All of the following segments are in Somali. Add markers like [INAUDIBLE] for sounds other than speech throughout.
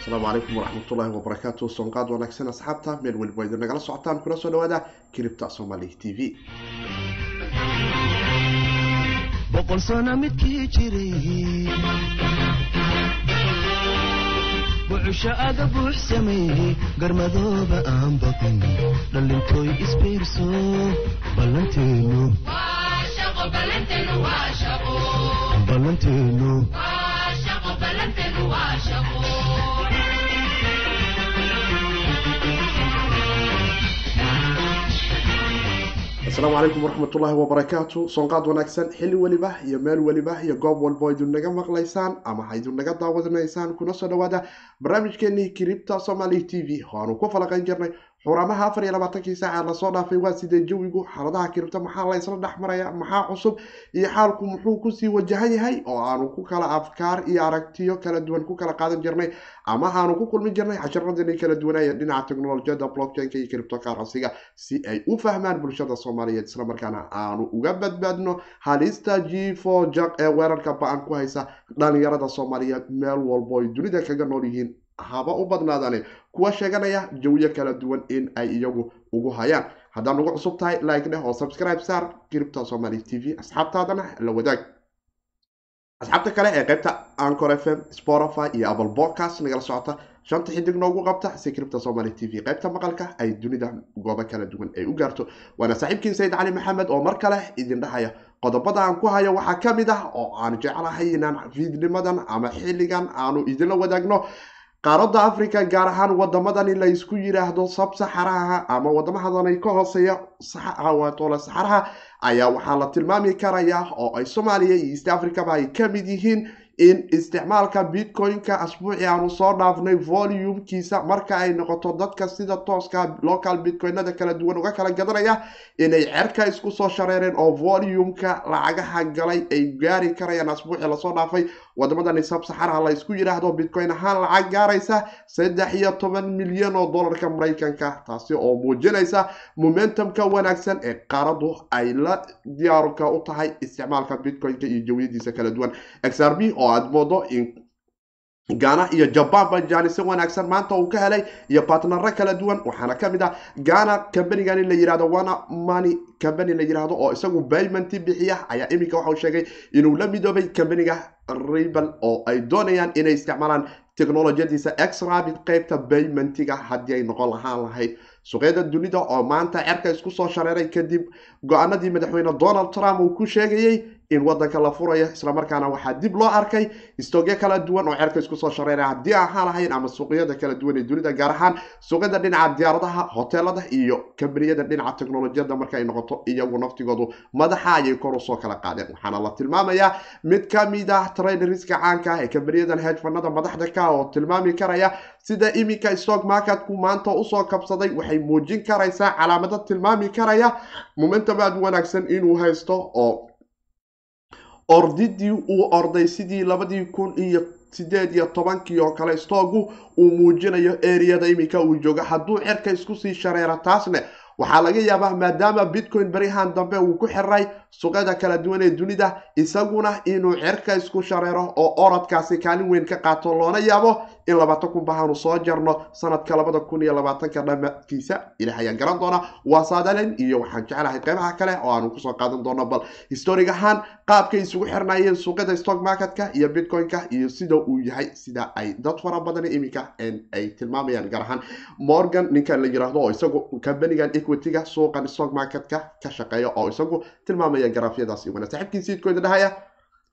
asalaamu calaykum waraxmatullaahi wabarakaatu soonqaad wanaagsan asxaabta meel weliba idin nagala socotaan kuna soo dhawaada kiribta somali t v. Boqol sano midkii jiray. Bucusho aga buux sameeyey garmadooba aan baqin. Dhallintooy isbiirso ballanteenu. Ballanteenu asalaamu calaykum waraxmatullaahi wabarakaatu soonqaad wanaagsan xilli weliba iyo meel weliba iyo goob walbo idin naga maqlaysaan ama ha idin naga daawanaysaan kuna soo dhawaada barnaamijkeenii kiribta somali t v. Oo aanu ku falaqayn jirnay xuramaha afar iyo labaatankii saaca la soo dhaafay. Waa sidee jawigu xaaladaha kiribta maxaa la ysla dhex maraya maxaa cusub iyo xaalku muxuu ku sii wajahan yahay oo aanu ku kala afkaar iyo aragtiyo kala duwan ku kala qaadan jirnay ama aanu ku kulmi jirnay casharadani kala duwanaya dhinaca teknolojiyada blockchainka iyo kiribto karansiga si ay u fahmaan bulshada soomaaliyeed. Islamarkaana aanu uga badbaadno halista g for jak ee weerarka ba'an ku haysa dhalinyarada soomaaliyeed meel walbo ay dunida kaga nool yihiin haba u badnaadane kuwa sheeganaya jawiyo kala duwan in ay iyagu ugu hayaan. Haddaad ugu cusub tahay like dheh oo subscribe saar kiribta somali t v. Asxaabtaadana la wadaag. Asxaabta kale ee qaybta ancor f m spotify iyo apple podcast nagala socota shanta xidig noogu qabta si kiribta somali t v. Qaybta maqalka ay dunida goobo kala duwan ay u gaarto. Waana saaxiibkiin sayid cali maxamed oo mar kale idin dhahaya qodobada aan ku hayo waxaa ka mid ah oo aan jeclahay inaan fiidnimadan ama xilligan aanu idinla wadaagno qaaradda africa gaar ahaan wadamadani la ysku yiraahdo sabsaxaraha ama wadamahadanay ka hooseeya waatole saxaraha ayaa waxaa la tilmaami karaya oo ay soomaaliya iyo east africaba ay ka mid yihiin in isticmaalka bitcoin-ka asbuuci aanu soo dhaafnay volumkiisa marka ay noqoto dadka sida tooska local bitcoinada kala duwan uga kala gadanaya inay cerka isku soo shareereen oo volumka lacagaha galay ay gaari karayaan asbuuci la soo dhaafay wadamadani sabsaxaraha la ysku yidhaahdo bitcoin ahaan lacag gaaraysa saddex iyo toban milyan oo dollarka maraykanka taasi oo muujinaysa momentumka wanaagsan ee qaaradu ay la diyaarka u tahay isticmaalka bitcoin-ka iyo jawiyadiisa kala duwan. Xrb oo aada moodo in gana iyo jaban ba jaaniso wanaagsan maanta uu ka helay iyo batnaro kala duwan waxaana ka mid ah gana combanigani la yiraahdo wana money combany la yiraahdo oo isagu baymanti bixiya ayaa iminka waxauu sheegay inuu la midoobay combaniga rebel oo ay doonayaan inay isticmaalaan technolojiyadiisa exrabit qeybta baymantiga haddii ay noqon lahaan lahayd suuqyada dunida oo maanta cerka isku soo shareeray kadib go'aanadii madaxweyne donald trump uu ku sheegayey in wadanka la furayo islamarkaana waxaa dib loo arkay istogyo kala duwan oo cerka isku soo shareeray haddii ahaan lahayn ama suuqyada kala duwan ee dunida gaar ahaan suuqyada dhinaca diyaaradaha hoteelada iyo kambaniyada dhinaca teknolojiyada marka ay noqoto iyagu naftigoodu madaxa ayay kor u soo kala qaadeen. Waxaana la tilmaamayaa mid ka mid ah traderska caanka ah ee kambaniyadan hedfanada madaxda ka oo tilmaami karaya sida iminka stock marketku maanta u soo kabsaday. Waxay muujin karaysaa calaamado tilmaami karaya momentum aada wanaagsan inuu haysto oo ordidii uu orday sidii labadii kun iyo sideed iyo tobankii oo kale stoogu uu muujinayo eriyada iminka uu joogo. Hadduu cerka isku sii shareero taasne waxaa laga yaabaa maadaama bitcoin berihan dambe uu ku xiray suuqyada kala duwan ee dunida isaguna inuu cerka isku shareero oo orodkaasi kaalin weyn ka qaato. Loona yaabo in labaatan kun bahaanu soo jarno sanadka labada kun iyo labaatanka dhamaadkiisa ilaah ayaan garan doona waa saadalen iyo waxaan jeclahay qeybaha kale oo aanu ku soo qaadan doono. Bal historig ahaan qaabkay isugu xirnaayeen suuqyada stock marketka iyo bitcoin-ka iyo sida uu yahay sida ay dad fara badan iminka ay tilmaamayaan gaar ahaan morgan ninkan la yiraahdo oo isagu combanigan equityga suuqan stock marketka ka shaqeeya oo isagu tilmaamaya garaafyadaas wana saaxiibkii siidkooda dhahaya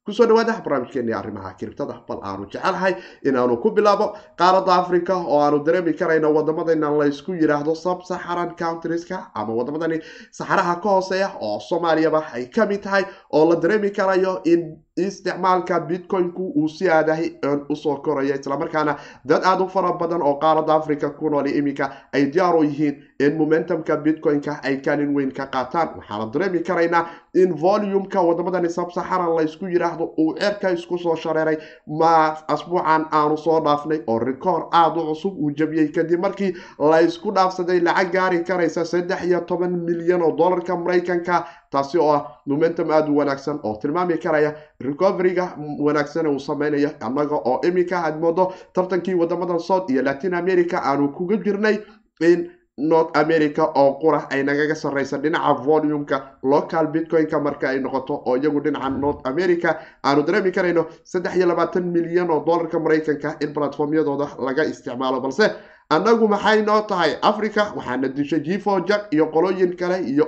ku soo dhawaada barnaamijkeeni arrimaha kiribtada bal aanu jecelahay inaanu ku bilaabo qaaradda africa oo aanu dareemi karayno wadamadana laysku yiraahdo subsaharan countrieska ama wadamadani saxaraha ka hooseeya oo soomaaliyaba ay ka mid tahay oo la dareemi karayo in isticmaalka bitcoin-ku uu si aadahay u soo koraya islamarkaana dad aada u fara badan oo qaaradda africa ku nool iminka ay diyaar u yihiin in momentumka bitcoin-ka ay kaalin weyn ka qaataan. Waxaana dareemi karaynaa in volumeka wadamadani sabsaxaran laysku yiraahdo uu cerka isku soo shareeray ma asbuucan aanu soo dhaafnay oo rikoor aada u cusub uu jabiyey kadib markii laysku dhaafsaday lacag gaari karaysa saddex iyo toban milyan oo dollarka maraykanka taasi oo ah momentum aada u wanaagsan oo tilmaami karaya recoveryga wanaagsan uu sameynayo annaga oo iminka aad moodo tartankii wadamadan south iyo latin america aanu kuga jirnay in north america oo qura ay nagaga sarreysa dhinaca volumeka local bitcoin-ka marka ay noqoto oo iyagu dhinaca north america aanu dareemi karayno saddex iyo labaatan milyan oo dollarka maraykanka in platformyadooda laga isticmaalo. Balse annagu maxay noo tahay africa waxaana dishay gifo jack iyo qolooyin kale iyo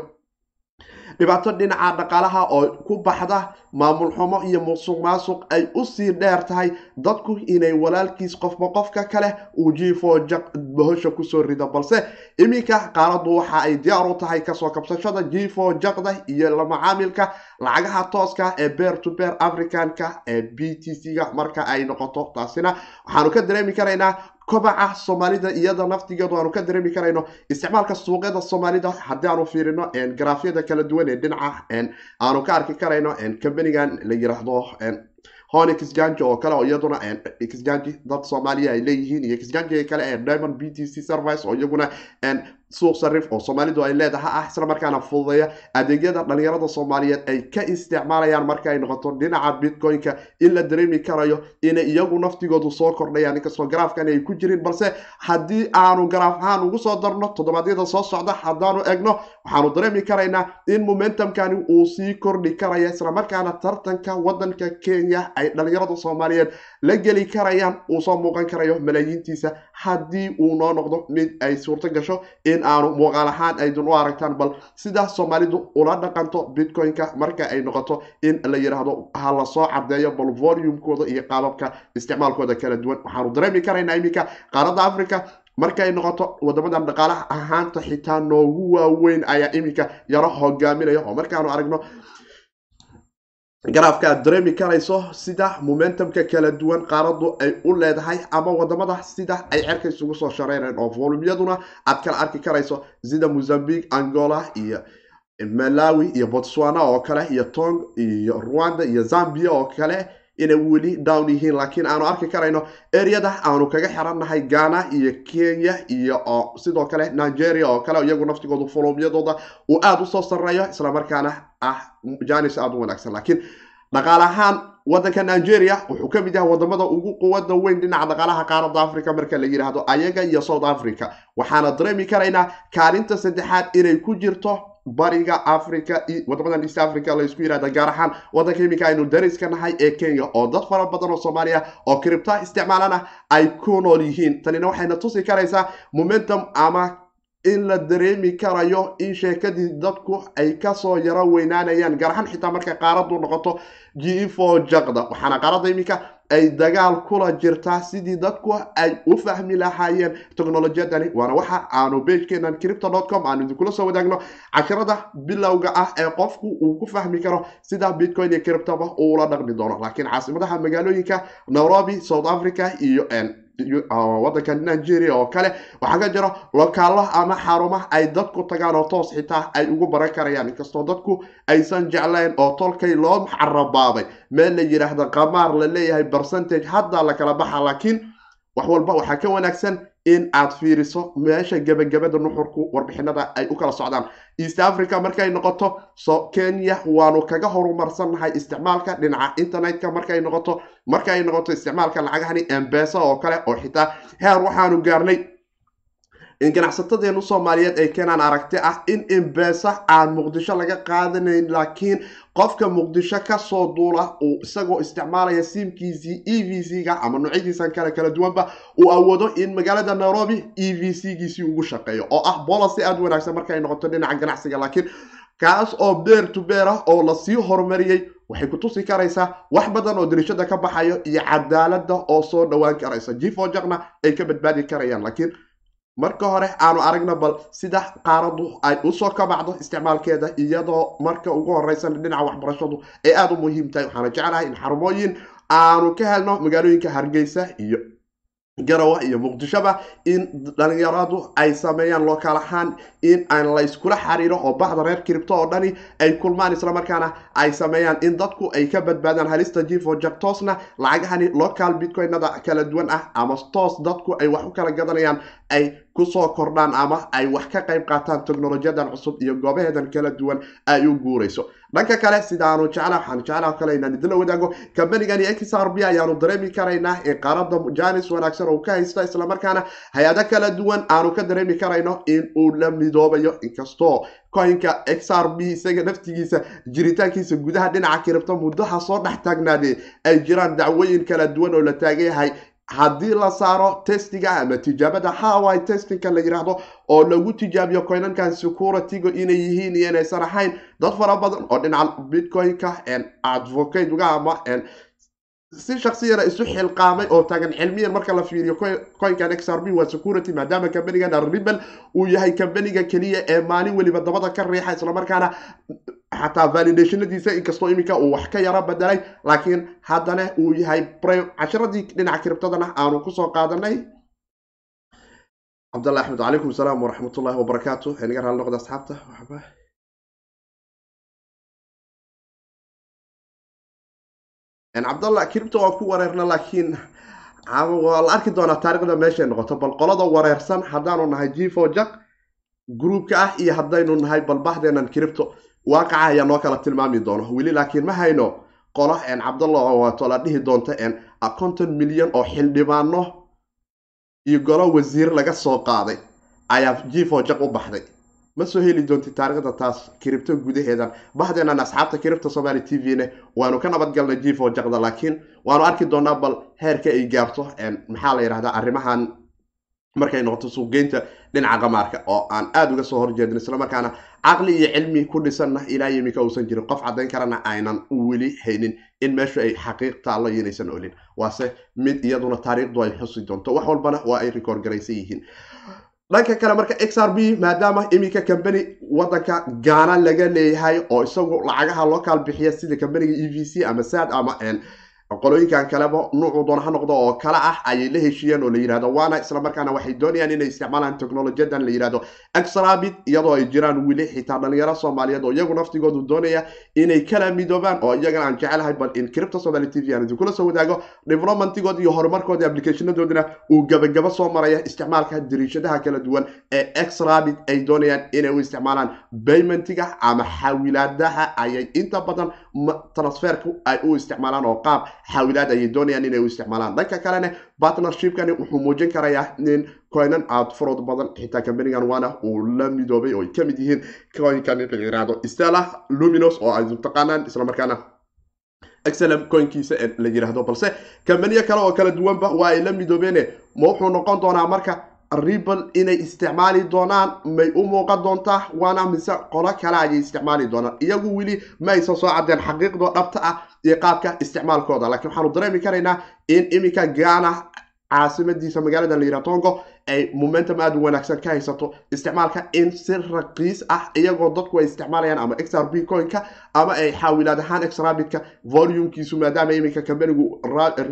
dhibaato dhinaca dhaqaalaha oo ku baxda maamul xumo iyo musuq maasuq ay u sii dheer tahay dadku inay walaalkiis qofba qofka kale uu jack bahosha ku soo rido balse iminka qaaladu waxa ay diyaar u tahay ka soo kabsashada gifo jackda iyo la macaamilka lacagaha tooska ee beer to beer africanka ee b t c-ga marka ay noqoto. Taasina waxaanu ka dareemi karaynaa kobaca soomaalida iyada naftigeedu aanu ka dareemi karayno. Isticmaalka suuqyada soomaalida haddii aanu fiirino garaafyada kala duwan ee dhinaca aanu ka arki karayno companigan la yiraahdo hon xjangi oo kale oo iyaduna xjangi dad soomaaliya ay leeyihiin iyo xjangi kale ee diamond b t c service oo iyaguna suuq sarif oo soomaalidu ay leedahay ah isla markaana fududeeya adeegyada dhalinyarada soomaaliyeed ay ka isticmaalayaan marka ay noqoto dhinaca bitcoin-ka in la dareemi karayo inay iyagu naftigoodu soo kordhayaan. Inkastoo garaafkan ay ku jirin balse haddii aanu garaaf ahaan ugu soo darno toddobaadyada soo socda haddaanu egno waxaanu dareemi karaynaa in momentumkani uu sii kordhi karaya isla markaana tartanka wadanka kenya ay dhalinyarada soomaaliyeed la geli karayaan uu soo muuqan karayo malaayiintiisa haddii uu noo noqdo mid ay suurto gasho in aanu muuqaal ahaan aydun u aragtaan bal sidaas soomaalidu ula dhaqanto bitcoin-ka marka ay noqoto in la yidhaahdo ha la soo cadeeyo bal volumekooda iyo qaababka isticmaalkooda kala duwan. Waxaanu dareemi karaynaa iminka qaaradda africa marka ay noqoto wadamadan dhaqaalaha ahaanta xitaa noogu waaweyn ayaa iminka yaro hogaaminaya oo markaanu aragno garaafka aad dareemi karayso sida momentumka kala duwan qaaradu ay u leedahay ama waddamada sida ay cerka isugu soo shareyreen oo volumyaduna aad kala arki karayso. Sida mozambique angola iyo malawi iyo botswana oo kale iyo tong iyo rwanda iyo zambia oo kale inay weli down yihiin laakiin aanu arki karayno eryada aanu kaga xirannahay ghana iyo kenya iyo sidoo kale nigeria oo kale iyagu naftigoodu volumyadooda uu aada u soo sareeyo islamarkaana ah janis aada u wanaagsan. Laakiin dhaqaale ahaan wadanka nigeria wuxuu ka mid yahay waddamada ugu quwada weyn dhinaca dhaqaalaha qaaradda africa marka la yidhaahdo ayaga iyo south africa. Waxaana dareemi karaynaa kaalinta saddexaad inay ku jirto bariga africa wadamadan east africa laysku yirahda gaar ahaan wadanka iminka aynu dariska nahay ee kenya oo dad fara badan oo soomaaliya oo cripta isticmaalana ay ku nool yihiin. Tanina waxayna tusi karaysaa momentum ama in la dareemi karayo in sheekadii dadku ay ka soo yaro weynaanayaan gaar ahaan xitaa markay qaaradu noqoto gfo jaqda waxaana qaaradda iminka ay dagaal kula jirtaa sidii dadku ay u fahmi lahaayeen technolojiyadani waana waxa aanu bagekeenan cripto com aanu idinkula soo wadaagno. Casharada bilowga ah ee qofku uu ku fahmi karo sida bitcoin iyo criptoba uula dhaqmi doono. Laakiin caasimadaha magaalooyinka nairobi south africa iyo wadanka nigeria oo kale waxaa ka jiro lokaalo ama xarumaha ay dadku tagaan oo toos xitaa ay ugu baran karayaan. Inkastoo dadku aysan jeclayn oo tolkay loo carabaaday meel la yidhaahda qamaar la leeyahay percentage hadda la kala baxa laakiin wax walba waxaa ka wanaagsan in aad fiiriso meesha gebagabada nuxurku warbixinada ay u kala socdaan. East africa markay noqoto so kenya waanu kaga horumarsannahay isticmaalka dhinaca internetka markay noqoto. Markay noqoto isticmaalka lacagahani embesa oo kale oo xitaa heer waxaanu gaarnay in ganacsatadeenu soomaaliyeed ay keenaan aragti ah in embesa aan muqdisho laga qaadanayn laakiin qofka muqdisho ka soo duula uu isagoo isticmaalaya simkiisii e v c-ga ama noocyadiisan kale kala duwanba uu awoodo in magaalada nairobi e v c giisii ugu shaqeeyo oo ah bolicy aada wanaagsan markay noqoto dhinaca ganacsiga. Laakiin kaas oo beer to beer ah oo la sii horumariyey waxay ku tusi karaysaa wax badan oo dirishada ka baxayo iyo cadaalada oo soo dhowaan karaysa jifo jaqna ay ka badbaadi karayaan laakiin marka hore aanu aragno bal sida qaaradu ay u soo kabacdo isticmaalkeeda iyadoo marka ugu horeysan dhinaca waxbarashadu ay aada u muhiim tahay. Waxaana jeclahay in xarumooyin aanu ka helno magaalooyinka hargeysa iyo garawa iyo muqdishoba in dhalinyaradu ay sameeyaan lokaal ahaan in aan layskula xariiro oo baxda reer kiribto oo dhani ay kulmaan islamarkaana ay sameeyaan in dadku ay ka badbaadaan halista jifo jak toosna lacagahani local bitcoinada kala duwan ah ama toos dadku ay wax u kala gadanayaan ay ku soo kordhaan ama ay wax ka qayb qaataan teknolojiyadan cusub iyo goobaheedan kala duwan ay u guurayso dhanka kale sidaanu jecla waxaanu jeclaa kale inaan idinla wadaago kambanigani b ayaanu dareemi karaynaa ee qaarada janis wanaagsan oo ka haysta islamarkaana hay'ado kala duwan aanu ka dareemi karayno in uu la midoobayo. Inkastoo r b isaga naftigiisa jiritaankiisa gudaha dhinaca kiribto muddaha soo dhex taagnaadee ay jiraan dacwooyin kala duwan oo la taagan yahay haddii la saaro testiga ama tijaabada hawi testingka la yidhaahdo oo lagu tijaabiyo coinankan securityga inay yihiin iyo inaysan ahayn dad fara badan oo dhinaca bitcoin-ka advocatega ama si shaksiyana isu xilqaamay oo taagan cilmiyan marka la fiiriyo coinkan x r b waa security maadaama kambanigan ribel uu yahay kambaniga keliya ee maalin weliba dabada ka riixa islamarkaana xataa validationadiisa inkastoo iminka uu wax ka yaro bedelay laakiin haddana uu yahay cashiradii dhinaca kiribtadana aanu ku soo qaadanay cabdallah axmed calaykum asalaam waraxmatullahi wabarakaatu naga raali noqda asxaabta cabdallah kiribta waa ku wareerna laakiin waa la arki doonaa taarikhda meeshay noqoto bal qolada wareersan haddaanu nahay jifo jak groupka ah iyo haddaynu nahay balbahdeenan kiribto waaqaca ayaa noo kala tilmaami doono. Weli laakiin ma hayno qolo cabdallah oo waato la dhihi doonta konton milyan oo xildhibaano iyo golo wasiir laga soo qaaday ayaa jifo jak u baxday ma soo heli doonti taarikhda taas kiribto gudaheedan bahdeenan asxaabta kiribta somaali t v ne waanu ka nabadgalnay jifo jakda laakiin waanu arki doonaa bal heerka ay gaarto maxaa la yidhahdaa arrimahan markay noqoto suuqgeynta dhinaca qamaarka oo aan aada uga soo horjeedin islamarkaana caqli iyo cilmi ku dhisanna ilaa yimika uusan jirin. Qof caddayn karana aynan weli haynin in meeshu ay xaqiiq taallo inaysan olin. Waase mid iyaduna taariikhdu ay xusi doonto. Wax walbana waa ay rikoor garaysan yihiin dhanka kale marka x r b maadaama iminka kambani wadanka gaana laga leeyahay oo isagu lacagaha loo bixiya sida kambaniga e v c ama sad ama qolooyinkan kaleba nuucu doona ha noqdo oo kale ah ayay la heshiiyeen oo la yidhahdo waana islamarkaana waxay doonayaan inay isticmaalaan technolojiyadan la yidhahdo exrabit iyadoo ay jiraan weli xitaa dhalinyaro soomaaliyeed oo iyagu naftigoodu doonaya inay kala midoobaan oo iyagana aan jecelahay bal in cripto somali t v aan idinkula soo wadaago developmentigood iyo horumarkooda applicationadoodina uu gabagaba soo maraya isticmaalka dariishadaha kala duwan ee exrabit ay doonayaan inay u isticmaalaan baymentiga ama xawilaadaha ayay inta badan transferku ay u isticmaalaan oo qaab xaawilaad ayay doonayaan inay u isticmaalaan. Dhanka kalena partnershipkani wuxuu muujin karayaa in coinan aad farood badan xitaa kambanigan waana uu la midoobay oo ay ka mid yihiin coinkan la yiraahdo stella luminos oo ay taqaanaan islamarkaana excelem coinkiisa la yiraahdo balse kambaniyo kale oo kala duwanba waa ay la midoobeene. Ma wuxuu noqon doonaa marka ribal inay isticmaali doonaan may u muuqan doontaa waana mise qolo kale ayay isticmaali doonaan. Iyagu weli ma aysan soo caddeen xaqiiqdoo dhabta ah iyo qaabka isticmaalkooda. Laakiin waxaanu dareemi karaynaa in iminka gaana caasimadiisa magaalada la yiraha tongo ay momentum aada u wanaagsan ka haysato isticmaalka in si raqiis ah iyagoo dadku ay isticmaalayaan ama x r b coinka ama ay xaawilaad ahaan exrabitka volumkiisu maadaama iminka kambanigu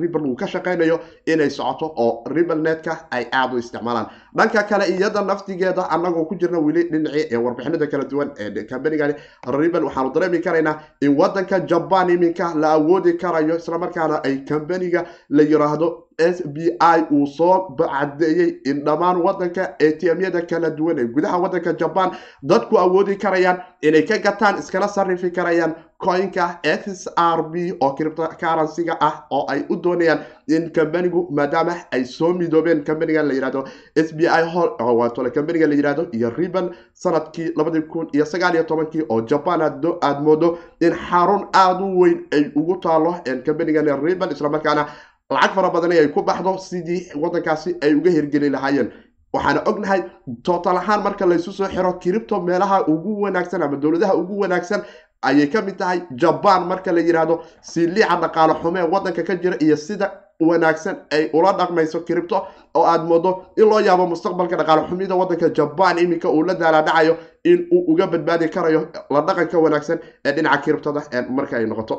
ribal uu ka shaqaynayo inay socoto oo ribal netka ay aada u isticmaalaan. Dhanka kale iyada naftigeeda anagoo ku jirna weli dhinacii ee warbixinada kala duwan ee kambanigani ribal waxaanu dareemi karaynaa in wadanka jaban iminka la awoodi karayo islamarkaana ay kambaniga la yiraahdo s b i uu soo cadeeyey in dhammaan wadanka atmyada kala duwan ee gudaha wadanka jaban dadku awoodi karayaan inay ka gataan iskala sarifi karayaan coinka x r b oo criptocurrencyga ah oo ay u doonayaan in kambanigu maadaama ay soo midoobeen kambaniga la yiraahdo s b i hol waatole kambaniga la yiraahdo iyo ribal sannadkii labadii kun iyo sagaal iyo tobankii oo jaban aad moodo in xarun aada u weyn ay ugu taalo kambanigan ribal islamarkaana lacag fara badan ay ku baxdo sidii wadankaasi ay uga hirgeli lahaayeen. Waxaana ognahay tootal ahaan marka laysu soo xiro kiribto meelaha ugu wanaagsan ama dowladaha ugu wanaagsan ayay ka mid tahay jaban marka la yidhaahdo siliica dhaqaale xume wadanka ka jira iyo sida wanaagsan ay ula dhaqmayso kiribto oo aad moodo in loo yaabo mustaqbalka dhaqaale xumida wadanka jaban iminka uu la daalaadhacayo in uu uga badbaadi karayo la dhaqanka wanaagsan ee dhinaca kiribtada marka ay noqoto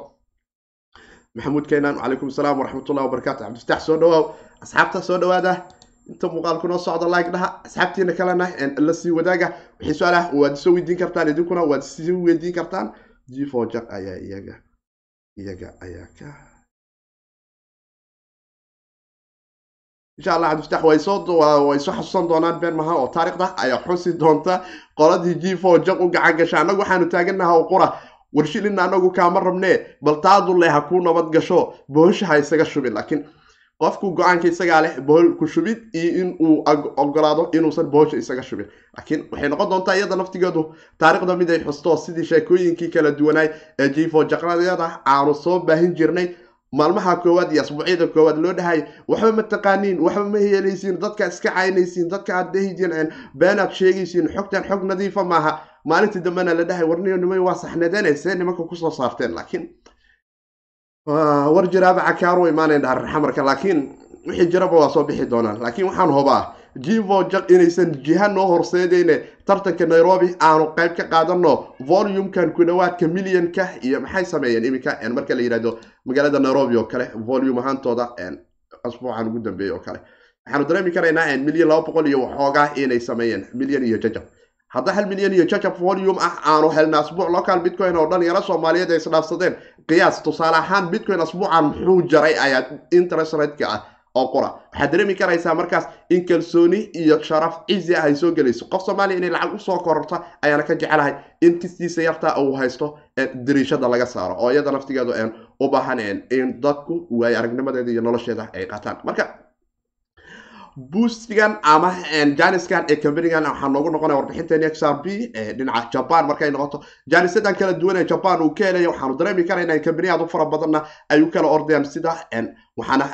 maxamuud keenan calaykum asalaam waraxmatullahi wabarakatu cabdifataax soo dhawaaw asxaabta soo dhawaada. Inta muuqaalku noo socda like dhaha. Asxaabtiina kalena la sii wadaaga. Wixii su'aalaha waad soo weydiin kartaan idinkuna waad sii weydiin kartaan. Jifo jak ayaa iyaga iyaga ayaa ka insha allah cabdifataax way soo way soo xasuusan doonaan been maha oo taarikhda ayaa xusi doonta. Qoladii g four u gacan gasha annagu waxaanu taaganaha oo qura warshilina anagu kaama rabnee bal taadule ha kuu nabad gasho bohosha ha isaga shubin laakiin qofku go'aanka isagaa leh bohol ku shubid iyo in uu ogolaado inuusan bohosha isaga shubin laakiin waxay noqon doontaa iyada naftigeedu taarikhda mid ay xusto sidii sheekooyinkii kala duwanaay ee jifo jaqradyada aanu soo baahin jirnay maalmaha koowaad iyo asbuucyada koowaad loo dhahay waxba ma taqaaniin waxba ma heelaysiin dadka iska caynaysiin dadka aad dahidin beenaad sheegaysiin xogtan xog nadiifa maaha maalintii dambena la dhahay warniyo nimay waa saxnadanayse nimanka ku soo saarteen laakiin war jiraaba cakaar u imaanayn dhaarxamarka laakiin wixii jiraba waa soo bixi doonaan. Laakiin waxaan hubaa jivo jag inaysan jiha noo horseedeyne tartanka nairobi aanu qayb ka qaadano volumkan ku dhawaadka millionka iyo maxay sameeyeen iminka marka la yihahdo magaalada nairobi oo kale volume ahaantooda asbuucan ugu dambeeyey oo kale. Waxaanu dareemi karaynaa milyan laba boqol iyo waxoogaa inay sameeyeen milyan iyo jajab hadda hal milyan iyo jajab volume ah aanu helna asbuuc local bitcoin oo dhalinyaro soomaaliyeed ay isdhaafsadeen. Qiyaas tusaale ahaan bitcoin asbuucan muxuu jaray ayaa interest rateka ah oo qura. Waxaad dareemi karaysaa markaas in kalsooni iyo sharaf cizi ah ay soo gelayso. Qof soomaaliya inay lacag u soo kororto ayaana ka jecelahay in kistiisa yarta uu haysto dariishada laga saaro oo iyada naftigeedu u baahan in dadku waay aragnimadeeda iyo nolosheeda ay qaataan. Marka boostgan ama janiskan ee companigan waxaa noogu noqonaya warbixinteeni x r b dhinaca jaban markay noqoto janisadan kala duwan ee jaban uu ka helaya waxaanu dareemi karayna in company aad u fara badanna ay u kala ordayaan sida waxaana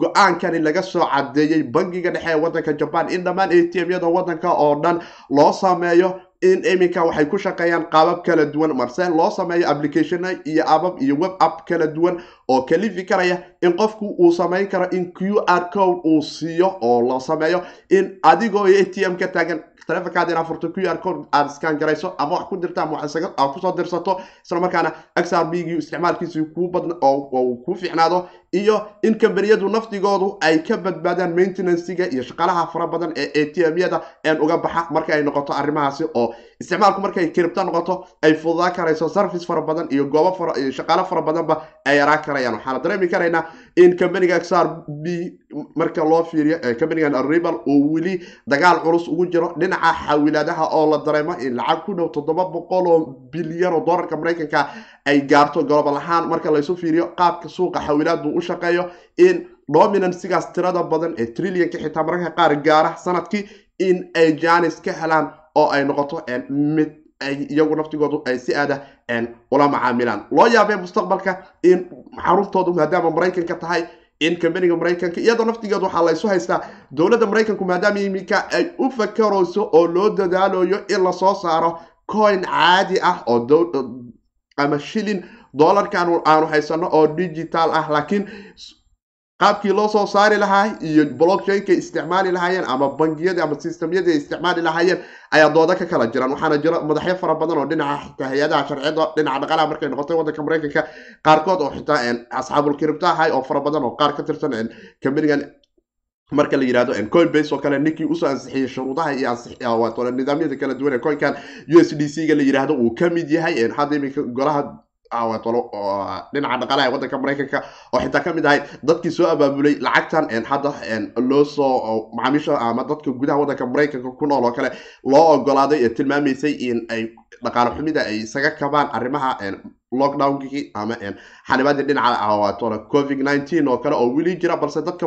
go'aankani laga soo cadeeyey bangiga dhexe ee waddanka jaban in dhammaan a t m-yada waddanka oo dhan loo sameeyo in iminka waxay ku shaqeeyaan qaabab kala duwan. Marse loo sameeyo applicationa iyo abab iyo web app kala duwan oo kalifi karaya in qofku uu samayn karo in q r code uu siiyo oo la sameeyo in adigoo a t m ka taagan taleefonkaada in afurto q r code aad iskaan garayso ama wax ku dirta ama aad ku soo dirsato isla markaana x r b gii isticmaalkiisi kuu badn oo kuu fiicnaado iyo in kambaniyadu naftigoodu ay ka badbaadaan maintenancega iyo shaqaalaha fara badan ee a t m-yada een uga baxa marka ay noqoto arrimahaasi oo isticmaalku markay kiribto noqoto ay fududaa karayso service fara badan iyo goobo shaqaalo fara badanba ay yaraa karayaan. Waxaana dareemi karaynaa in companiga x r b marka loo fiiriyo companigan arribal uu weli dagaal culus ugu jiro dhinaca xawilaadaha oo la dareemo in lacag ku dhow toddoba boqol oo bilyan oo dollarka maraykanka ay gaarto global ahaan marka laysu fiiriyo qaabka suuqa xawilaadu shaqeeyo in dominansigaas tirada badan ee trillianka xitaa mararka qaar gaara sannadkii in ay janis ka helaan oo ay noqoto mid ay iyagu naftigoodu ay si aada ula macaamilaan. Loo yaabee mustaqbalka in xaruntoodu maadaama maraykanka tahay in companiga maraykanka iyadoo naftigeedu waxaa laysu haystaa dowladda maraykanku maadaama iminka ay u fakarayso oo loo dadaalayo in la soo saaro coin caadi ah oo ama shilin dollarkan aanu haysano oo digital ah laakiin qaabkii loo soo saari lahaa iyo blockchainka isticmaali lahaayeen ama bangiyada ama systemyada ay isticmaali lahaayeen ayaa dooda ka kala jiraan waxaana jira madaxyo fara badan oo dhinaca xitaa hay'adaha sharciyada dhinaca dhaqaalaha markay noqotay waddanka maraykanka qaarkood oo xitaa asxaabul ahay oo fara badan oo qaar ka tirsan companigan marka la yihahdo coinbase oo kale ninkii u soo ansixiyey shuruudaha iyo nidaamyada kala duwan ee coinkan u s d c ga la yihahdo uu ka yahay hadda iminka golaha dhinaca dhaqaalaha ee waddanka maraykanka oo xitaa ka mid ahay dadkii soo abaabulay lacagtan hadda loo soo macaamiisha ama dadka gudaha waddanka maraykanka ku nool oo kale loo ogolaaday ee tilmaamaysay in ay dhaqaale xumida ay isaga kabaan arrimaha lockdownkii ama xanibaadii dhinaca covid nineteen oo kale oo weli jira balse dadka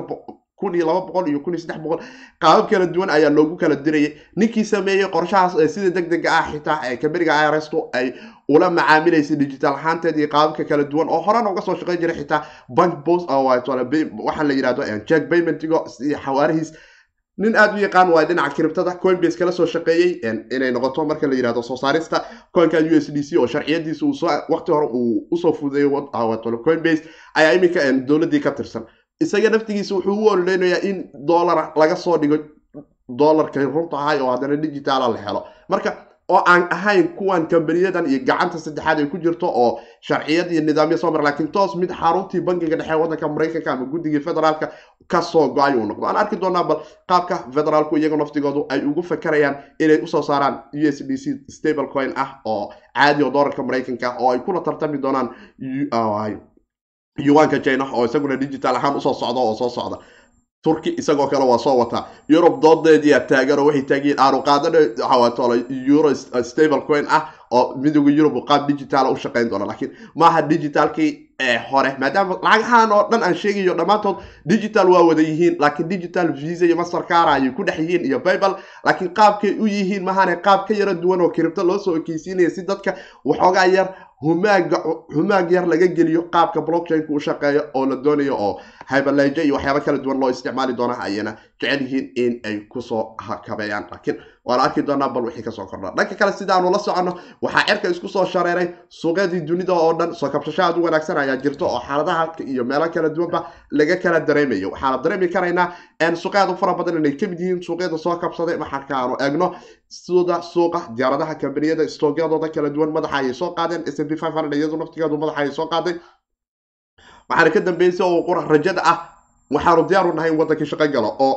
kun iyo laba boqol iyo kun iyo saddex boqol. Qaabab kala duwan ayaa loogu kala dirayay. Ninkii sameeyey qorshahaas sida deg dega ah xitaa kamberiga irstu ay ula macaamilaysay digital ahaanteed iyo qaababka kala duwan oo horena uga soo shaqeyn jiray xitaa bank post waxaa la yidhahdo jack paymentigo iyo xawaarihiis. Nin aada u yaqaan waay dhinaca kiribtada coinbase kala soo shaqeeyey inay noqoto marka la yihahdo soo saarista coinka u s d c oo sharciyadiisa waqti hore uu u soo fudeeyo coinbase ayaa iminka dowladii ka tirsan isaga naftigiisa wuxuu u ololeynayaa in dollar laga soo dhigo dollarkay runta ahay oo haddana digitaala la helo. Marka oo aan ahayn kuwan kambaniyadan iyo gacanta saddexaad ay ku jirto oo sharciyad iyo nidaamya soo mara lakiin toos mid xaruntii bangiga dhexe waddanka maraykanka ama guddigii federaalka ka soo go'ay uu noqdo aan arki doonaa bal qaabka federaalku iyaga naftigoodu ay ugu fakarayaan inay u soo saaraan u s d c stable coin ah oo caadi oo dollarka maraykanka oo ay kula tartami doonaan yuwanka china oo isaguna digital ahaan u soo socda oo soo socda. Turki isagoo kale waa soo wataa. Yurub doodeediia taagan oo waxay taagiyiin aanu qaadana waxawatolo euro stable coin ah oo midooda yurub qaab digitaala u shaqayn doona. Laakiin maaha digitalkii hore. Maadaama lacagahan oo dhan aan sheegayo dhammaantood digital waa wada yihiin. Laakiin digital visa iyo mastercar ayay ku dhex yihiin iyo bible laakiin qaabkay u yihiin mahane qaab ka yara duwan oo kiribto loo soo ekeysiinaya si dadka waxoogaa yar humaaga humaag yar laga geliyo qaabka blockchainku u shaqeeyo oo la doonayo oo hyberlejo iyo waxyaaba kala duwan loo isticmaali doona ayana jecel yihiin in ay ku soo hakabeeyaan. Laakiin waana arki doonaa bal wixii ka soo kordha. Dhanka kale sidaanu la soconno waxaa cerka isku soo shareeray suuqyadii dunida oo dhan soo kabsasho aad u wanaagsan ayaa jirto oo xaaladaha iyo meelo kala duwanba laga kala dareemayo. Waxaana dareemi karaynaa suuqyaad u fara badan inay ka mid yihiin suuqyada soo kabsaday. Markaanu eegno sida suuqa diyaaradaha kambaniyada stoogyadooda kala duwan madaxa ayay soo qaadeen s b iyadu naftigeedu madaxa ayay soo qaaday waxaana ka dambeysay oo qura rajada ah. Waxaanu diyaaru nahay in waddankii shaqo galo oo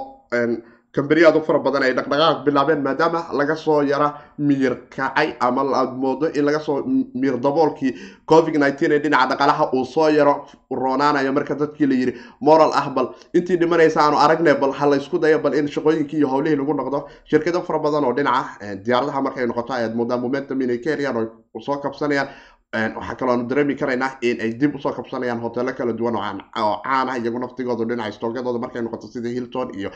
kambaniyaad u fara badan ay dhaqdhaqaaq bilaabeen maadaama laga soo yara miyir kacay ama aad moodo in laga soo miyir daboolkii covid nineteen ee dhinaca dhaqalaha uu soo yaro roonaanayo marka dadkii la yidhi moral ah bal intii dhimanaysa aanu aragne bal ha laysku dayo bal in shaqooyinkii iyo howlihii lagu noqdo shirkado fara badan oo dhinaca diyaaradaha markay noqoto ayaad moodaa momentum inay ka heliyaan oo soo kabsanayaan waxaa kaloo aanu dareemi karaynaa in ay dib u soo kabsanayaan hoteelo kala duwan oo caan ah iyagu naftigooda dhinaca stoogyadooda markay noqoto sida hilton iyo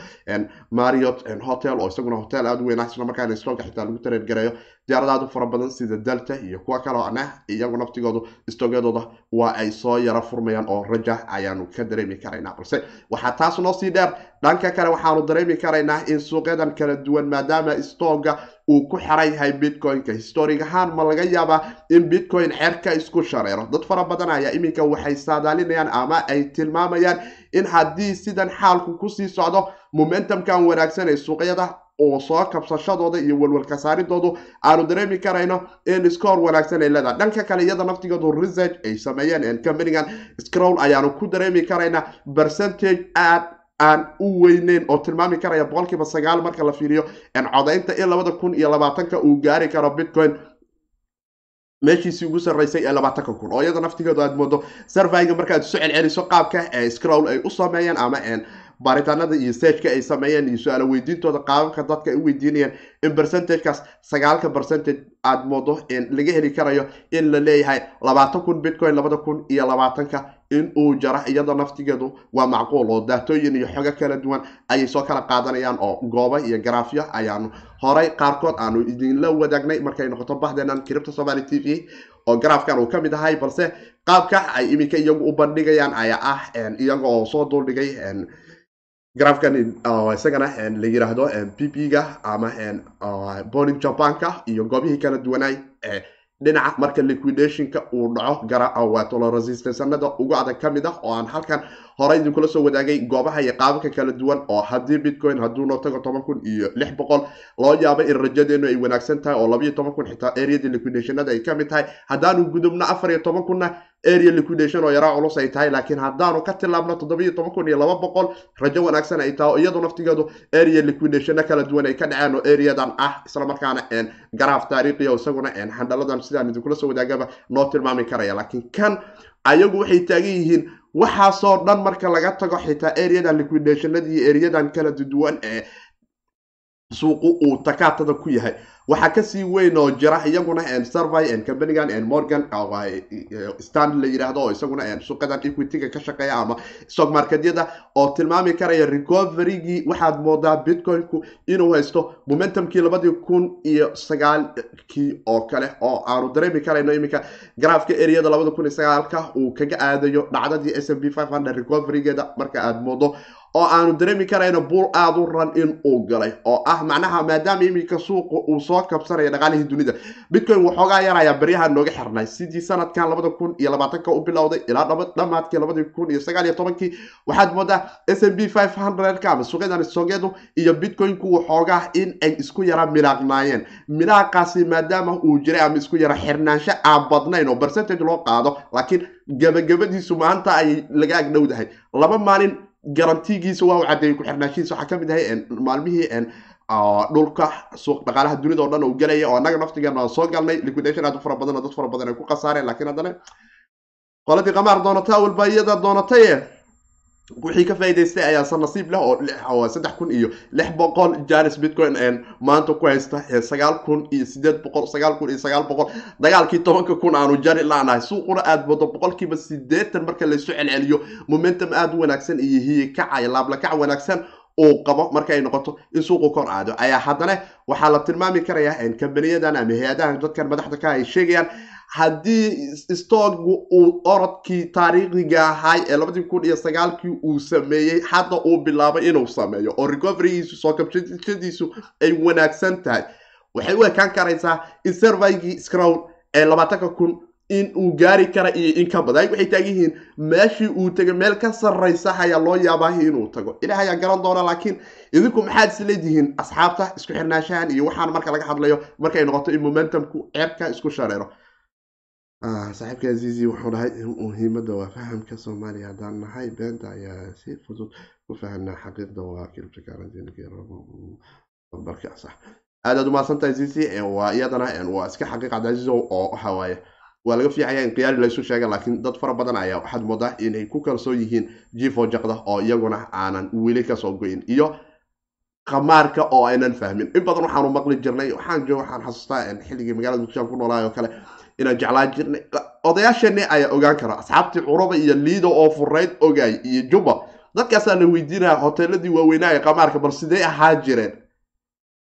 mariot hotel oo isaguna hotel aada u weyn ah. Isla markaana stooga xitaa lagu tareergareeyo diyaaradaad u fara badan sida delta iyo kuwa kaloo ana iyagu naftigoodu stoogyadooda waa ay soo yara furmayaan oo raja ayaanu ka dareemi karaynaa. Balse waxaa taas noo sii dheer dhanka kale waxaanu dareemi karaynaa in suuqyadan kala duwan maadaama stooga uu ku xiran yahay bitcoin-ka. Historig ahaan ma laga yaabaa in bitcoin xerka isku shareero. Dad fara badan ayaa iminka waxay saadaalinayaan ama ay tilmaamayaan in haddii sidan xaalku ku sii socdo momentumkan wanaagsan ee suuqyada oo soo kabsashadooda iyo walwalka saaridoodu aanu dareemi karayno in scoor wanaagsan ay leedahay. Dhanka kale iyada naftigoodu research ay sameeyeen companigan scroll ayaanu ku dareemi karaynaa percentage aad aan u weyneyn oo tilmaami karaya boqolkiiba sagaal marka la fiiriyo codaynta in labada kun iyo labaatanka uu gaari karo bitcoin meeshiisii ugu sarreysay ee labaatanka kun. Oo iyada naftigeedu aad moodo surveyga markaad isu celceliso qaabka ee scroll ay u sameeyeen ama baaritaanada iyo seejka ay sameeyeen iyo su'aalo weydiintooda qaababka dadka ay u weydiinayaan in percentagekaas sagaalka percentage aad moodo laga heli karayo in la leeyahay labaatan kun bitcoin labada kun iyo labaatanka in uu jaro iyada naftigeedu waa macquul oo daatooyin iyo xogo kala duwan ayay soo kala qaadanayaan oo goobo iyo garaafyo ayaanu horay qaarkood aanu idinla wadaagnay markay noqoto bahdeenan kiribta somaali t v oo garaafkan uu ka mid ahay balse qaabka ay iminka iyagu u bandhigayaan ayaa ah iyaga oo soo duldhigay garaafkan isagana la yiraahdo p p ga ama boning jabanka iyo goobihii kala duwanaay dhinaca marka liquidationka uu dhaco garawatolo resistansanada ugu adag ka mid ah oo aan halkan horey idinkula soo wadaagay goobaha iyo qaababka kala duwan oo haddii bitcoin hadduu noo tago toban kun iyo lix boqol loo yaabo in rajadeenu ay wanaagsan tahay oo labayo toban kun xitaa areada liquidationada ay ka mid tahay. Haddaanu gudubno afar iyo toban kunna area liquidation oo yaraa culus ay tahay laakiin haddaanu ka tilaabno toddobiyo toban kun iyo laba boqol rajo wanaagsan ay tahay oo iyadu naftigeedu area liquidationna kala duwan ay ka dhaceen oo areadan ah islamarkaana garaaf taariikhiya isaguna handhaladan sidaan idinkula soo wadaagaba noo tilmaami karaya. Laakiin kan ayagu waxay taagan yihiin waxaasoo dhan marka laga tago xitaa areadan liquidationada iyo areadan kala duwan ee suuqu uu takaatada ku yahay waxaa ka sii weyn oo jira iyaguna survey companigan morgan stand la yidhaahdo oo isaguna suuqadan equityga ka shaqeeya ama stock marketyada oo tilmaami karaya recoverygii waxaad moodaa bitcoinku inuu haysto momentumkii labadii kun iyo sagaalkii oo kale oo aanu dareemi karayno iminka garaafka areada labada kun iyo sagaalka uu kaga aadayo dhacdadii s m b recoverygeeda. Marka aad moodo oo aanu dareemi karayno buul aada u ran in uu galay oo ah macnaha maadaama iminka suuqa uu soo kabsanaya dhaqaalihii dunida. Bitcoin waxoogaa yarayaa baryaha nooga xirnay. Sidii sanadkan labada kun iyo labaatanka u bilowday ilaa dhamaadkii labadii kun iyo sagaal iyo tobankii waxaad moodaa s m b five hundredka ama suuqyadan soogyadu iyo bitcoinku waxoogaa in ay isku yara milaaqnaayeen. Milaaqaasi maadaama uu jiray ama isku yara xirnaansho aan badnayn oo percentage loo qaado laakiin gabagabadiisu maanta ay laga agdhowdahay laba maalin garantigiisa waa u cadeeyey ku-xirnaashihiisa waxaa ka mid ahay maalmihii dhulka suuq dhaqaalaha dunida o dhan uu gelaya oo annaga naftigeena aan soo galnay liquidation aad u fara badan oo dad fara badan ay ku khasaareen lakiin haddana qoladii qamaar doonata walba iyada doonataye wixii ka faa'iidaystay ayaa san nasiib leh oo saddex kun iyo lix boqol janis bitcoin maanta ku haysta sagaal kun iyo sideed boqol sagaal kun iyo sagaal boqol. Dagaalkii tobanka kun aanu jari laanahay suuquna aad moodo boqolkiiba sideetan marka laysu celceliyo. Momentum aad u wanaagsan iyo hiye kacaya laablakac wanaagsan uu qabo marka ay noqoto in suuqu kor aado. Ayaa haddana waxaa la tilmaami karayaa kambaniyadan ama hay'adahan dadkan madaxda ka ay sheegayaan haddii stogu uu orodkii taariikhiga ahay ee labadii kun iyo sagaalkii uu sameeyey hadda uu bilaabay inuu sameeyo oo recoverygiisu soo kabshadiisu ay wanaagsan tahay waxay u ekaan karaysaa in surveygii scrown ee labaatanka kun in uu gaari kara iyo in ka badan. Waxay taagan yihiin meeshii uu tegay meel ka sarraysa ayaa loo yaabaa inuu tago. Ilaah ayaa garan doona laakiin idinku maxaad is leedihiin asxaabta isku xirnaanshahan iyo waxaan marka laga hadlayo markay noqoto in momentumku ceebka isku shareero Ah, saaxiibka azizi wuxuu dhahay muhiimadda waa fahamka soomaaliya. Haddaan nahay beenta ayaa si fudud ku fahanaa xaqiiqda waa kilibtabarka sax. Aadaad umahadsantahay azizi Eh, waa iyadana waa iska xaqiiqa azizo oo waxa waaye. Waa laga fiicaya in qiyaari laysu sheega laakiin dad fara badan ayaa waxaad moodaa inay ku kalsoon yihiin jifo jaqda oo iyaguna aanan weli ka soo goyin iyo qamaarka oo aynan fahmin. In badan waxaanu maqli jirnay waxaan xasuustaa xilligii magaalada muqdisho ku noolaay oo kale inaan jeclaan jirnay. Odayaashani ayaa ogaan kara. Asxaabtii curaba iyo liido oo furayd ogaay iyo juba. Dadkaasaa la weydiinaya hoteeladii waaweynaa ee qamaarka bal sidee ahaa jireen?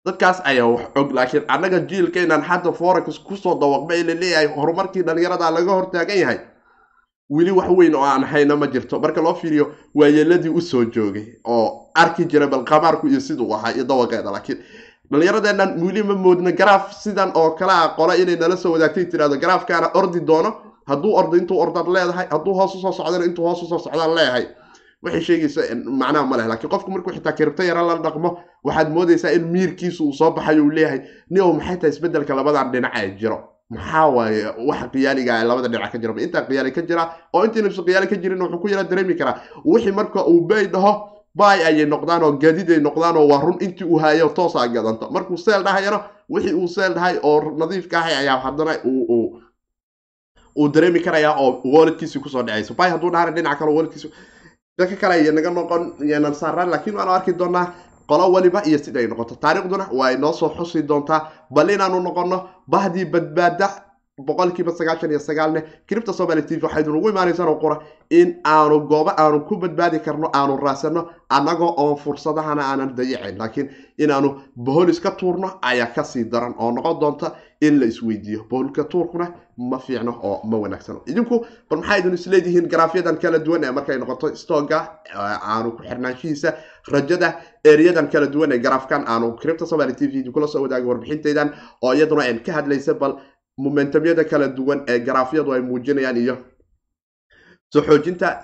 Dadkaas ayaa wax og laakiin annaga jiilkaynan hadda forex ku soo dawaqma la leeyahay horumarkii dhalinyarada laga hortaagan yahay. Weli wax weyn oo aan hayna ma jirto. Marka loo fiiriyo waayeeladii u soo joogay oo arki jira bal qamaarku iyo siduu ahaa iyo dawaqeeda laakiin dhalinyaradeennan weli ma moodna garaaf sidan oo kale a qola inay nala soo wadaagtay tirahdo garaafkaana ordi doono hadduu ordo intuu ordaad leedahay hadduu hoos u soo socdana intuu hoos u soo socdaan leeyahay. Waxay sheegaysa macnaha ma leh laakiin qofku markuu xitaa kiribto yara la dhaqmo waxaad moodaysaa in miirkiisu uu soo baxayo uu leeyahay. Nio maxay tahay isbeddelka labadan dhinac ee jiro? Maxaa waaye waxa qiyaaliga ah labada dhinac ka jira intaa qiyaali ka jira oo intiinasa qiyaali ka jirin wuxuu ku yara dareemi karaa. Wixii marka uu bay dhaho bay ayay noqdaan oo gaadiid ay noqdaan oo waa run intii uu hayo toosaa gadanto. Markuu seel dhahayana wixii uu seel dhahay oo nadiifka ahay ayaa haddana uu dareemi karayaa oo walletkiisi ku soo dhacayso. Bay hadduu dhahana dhinaca kale walletkiisi dadka kale iyo naga noqon yanan saaraan laakiin waanu arki doonaa qolo waliba iyo sida ay noqoto. Taariikhduna waa inoo soo xusi doontaa. Bal inaanu noqono bahdii badbaada boqolkiiba sagaashan iyo sagaalne cripta somaly t v waxaynu ugu imaanaysaan oo qura in aanu goobo aanu ku badbaadi karno aanu raasano annagoo oon fursadahana aanan dayacayn laakiin inaanu boholis ka tuurno ayaa ka sii daran oo noqon doonta in la isweydiiyo. Boholka tuurkuna ma fiicno oo ma wanaagsano idinku bal maxaa idin isleedihiin garaafyadan kala duwan ee markay noqoto? Stoga aanu ku xirnaanshihiisa rajada ereyadan kala duwan ee garaafkan aanu cripta somaly t v kula soo wadaagay warbixintaydan oo iyaduna aan ka hadlaysa bal momentumyada kala duwan ee garaafyadu ay muujinayaan iyo soo xoojinta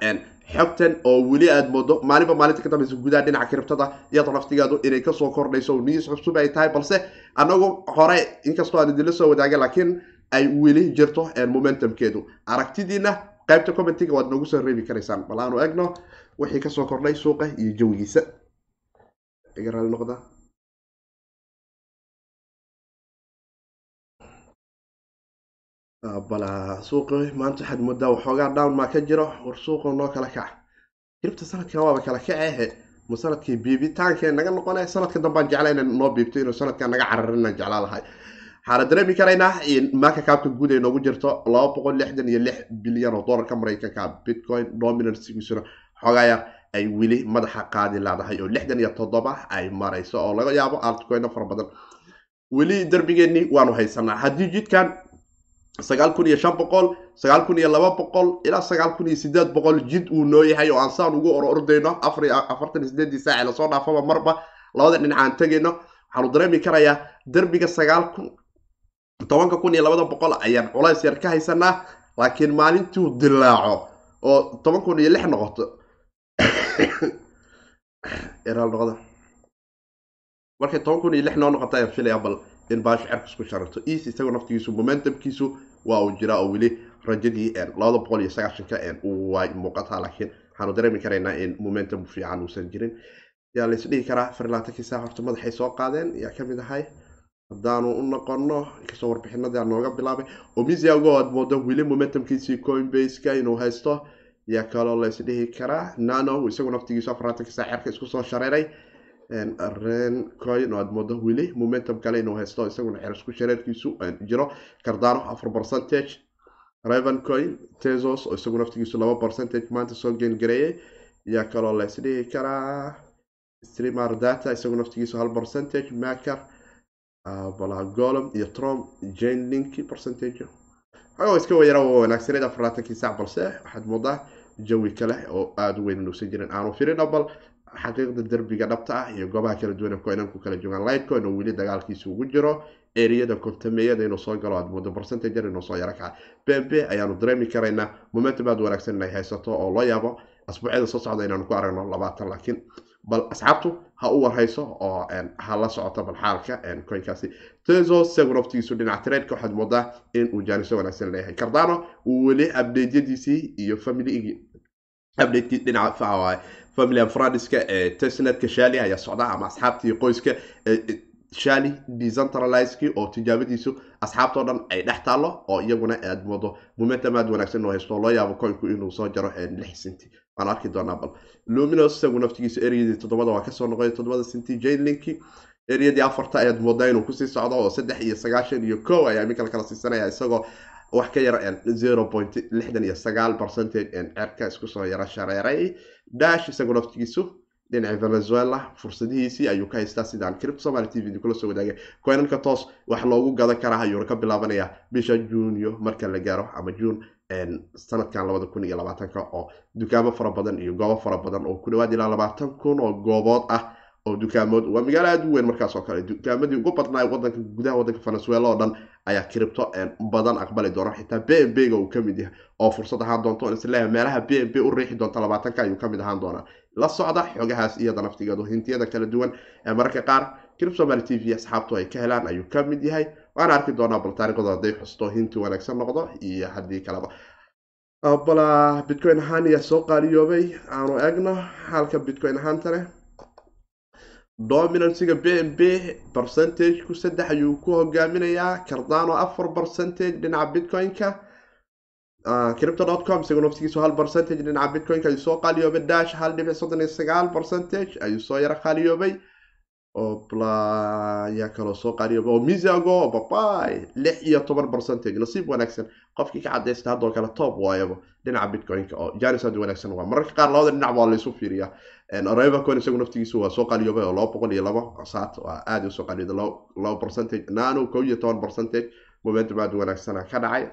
xogtan oo weli aad moodo maalinba maalinta ka dambeysa gudaha dhinaca kiribtada iyadoo naftigeedu inay ka soo kordhayso niis cusub ay tahay balse anagu hore inkastoo aan idinla soo wadaaga laakiin ay weli jirto momentumkeedu. Aragtidiina qaybta commentiga waad noogu soo reebi karaysaan. Bal aanu egno wixii ka soo kordhay suuqa iyo jawigiisa bala suuqi maanta waxaad moodaa waxoogaa down maa ka jiro war suuqa noo kala kac. Kiribta sanadkan waaba kala kacehe ma sannadkii biibitaankee naga noqone sanadka dambaan jecla ina noo biibto inuu sanadkan naga cararinaan jeclaa lahay. Waxaana dareemi karaynaa maaka kaabka guud ay noogu jirto laba boqol lixdan iyo lix bilyan oo dollarka maraykanka bitcoin dominancegiisuna xoogaya ay weli madaxa qaadi laadahay oo lixdan iyo toddoba ay marayso oo laga yaabo altcoino fara badan. Weli darbigeenni waanu haysanaa haddii jidkan sagaal kun iyo shan boqol sagaal kun iyo laba boqol ilaa sagaal kun iyo sideed boqol jid uu noo yahay oo aan saan ugu or ordayno. Afar afartan sideedii saaci la soo dhaafaba marba labada dhinac aan tegayno. Waxaanu dareemi karayaa derbiga sagaal kun tobanka kun iyo labada boqol ayaan culays yar ka haysanaa laakiin maalintuu dilaaco oo toban kun iyo lix noqoto. [COUGHS] Markay toban kun iyo lix noo noqota ayaan filaya bal in baashu cerka isku shararto eas isagoo naftigiisu momentumkiisu waa uu jiraa oo weli rajadii labada boqol iyo sagaashanka way muuqataa laakiin waxaanu dareemi karaynaa in momentum fiican uusan jirin. Yaa la isdhihi karaa afar horta madaxay soo qaadeen yaa ka mid ahay. Haddaanu u noqono inkastoo warbixinadii aan nooga bilaabay omisiago aad moodo weli momentumkiisii coinbaseka inuu haysto yaa kaloo laysdhihi karaa. Nano isagu naftigiisu afaraatanka saacerka isku soo shareeray ren coin oo aad moodo weli momentum kale inuu haysto isaguna xerisku shareerkiisu jiro cardano afar percentage. Raven coin tesos oo isagu naftigiisu laba percentage maanta soo geengareeyay yaa kaloo laysdhihi karaa streamer data isagu naftigiisu hal percentage maker. Bala golom iyo trom jane linki percentage. Xoogaa iska wayara wanaagsaneed afarlaatankii saac balse waxaad moodaa jawi kale oo aada u weyn inuusan jirin aanu firina bal xaqiiqda derbiga dhabta ah iyo goobaha kala duwan ku kala joogaan lightcoin oo weli dagaalkiisa ugu jiro. Eriyada kontameeyada inuu soo galo aad moodo percentager inuu soo yaro kaca bmb ayaanu dareemi karaynaa momentum aad wanaagsan inay haysato oo loo yaabo. Asbuucyada soo socda inaanu ku aragno labaatan laakiin bal asxaabtu ha u warhayso oo ha la socoto bal xaalka coinkaasi teso isagu naftigiisu dhinaca waxaad moodaa in uu jaaniso wanaagsan leeyahay. Cardano uu weli updateyadiisii iyo familygii updatekii dhinaca family and friendska ee tesnetka shali ayaa socda ama asxaabtii qoyska shali decentralizeki oo tijaabadiisu asxaabtao dhan ay dhex taallo oo iyaguna aad moodo. Momentum aad wanaagsan oo haysto loo yaabo coinku inuu soo jaro lix sinti. Waan arki doonaa bal. Luminos isagu naftigiisu ereyadii toddobada waa ka soo noqday toddobada sinti. Janelinki ereyadii afarta ayaad moodaa inuu ku sii socdo oo saddex iyo sagaashan iyo ko ayaa iminka kala siisanaya isagoo wax ka yar zero point lixdan iyo sagaal percentage cerka isku soo yaro shareeray. Dash isagu naftigiisu dhinaca venezuela fursadihiisii ayuu ka haystaa sidaan cripto somaly t v kula soo wadaagay. Coinanka toos wax loogu gadan karaa ayuuna ka bilaabanayaa bisha junyo marka la gaaro ama june sanadkan labada kun iyo labaatanka oo dukaamo fara badan iyo goobo fara badan oo ku dhawaad ilaa labaatan kun oo goobood ah oo dukaamood waa magaalo aada u weyn markaas oo kale. Dukaamadii ugu badnaa wadanka gudaha wadanka venezuela oo dhan ayaa cripto badan aqbali doona xitaa b m b uu ka mid yahay oo fursad ahaan doonto on is leeyahay meelaha b m b u riixi doonta labaatanka ayuu ka mid ahaan doonaa. La socda xogahaas iyada naftigeedu hintiyada kala duwan ee mararka qaar crip somaly t v asxaabtu ay ka helaan ayuu ka mid yahay. Waana arki doonaa bal taariikhdooda hadday xusto hinti wanaagsan noqdo iyo haddii kaleba. Bala bitcoin ahaan ayaa soo qaaliyoobay aanu egno xaalka bitcoin ahaantane dominancyga b m b percentageku saddex ayuu ku hogaaminayaa cardano afar percentage dhinaca bitcoin-ka. Cripto com isagoo naftigiisu hal percentage dhinaca bitcoin-ka ayuu soo qaaliyoobay. Dash hal dhibic soddon iyo sagaal percentage ayuu soo yaro qaaliyoobay oo yaa kaloo soo qaaliyoobay oo misago babay lix iyo toban percentage nasiib wanaagsan. Qofkii ka cadaysta haddoo kale top waayaba dhinaca bitcoin-ka. Oo janis aad wanaagsan waa. Mararka qaar labada dhinac waa laysu fiiriyaa. Revacon isagu naftigiisu waa soo qaaliyoobay oo laba boqol iyo laba. Saat waa aada u soo qaaliyooda laba percentage nano kow iyo toban percentage. Momentum aada wanaagsana ka dhacay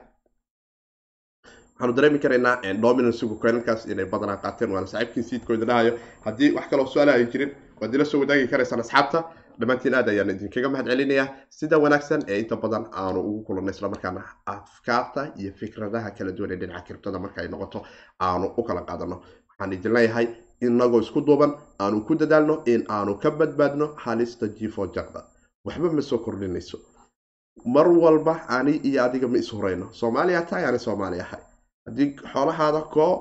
waxaanu dareemi karaynaa dominansigu coinankaas inay badanaa qaateen waana saaxiibkii siidkooda dhahayo haddii wax kaloo su'aala ay jirin waad ila soo wadaagi karaysaan asxaabta. Dhammaantiin aad ayaan idinkaga mahad celinayaa sida wanaagsan ee inta badan aanu ugu kulannay islamarkaana afkaarta iyo fikradaha kala duwan ee dhinaca kiribtada marka ay noqoto aanu u kala qaadano waxaan idin leeyahay inagoo isku duuban aanu ku dadaalno in aanu ka badbaadno halista jifo jaqda. Waxba ma soo kordhinayso. Mar walba ani iyo adiga ma is horeyno soomaaliya tahay ani soomaali ahay haddii xoolahaada koo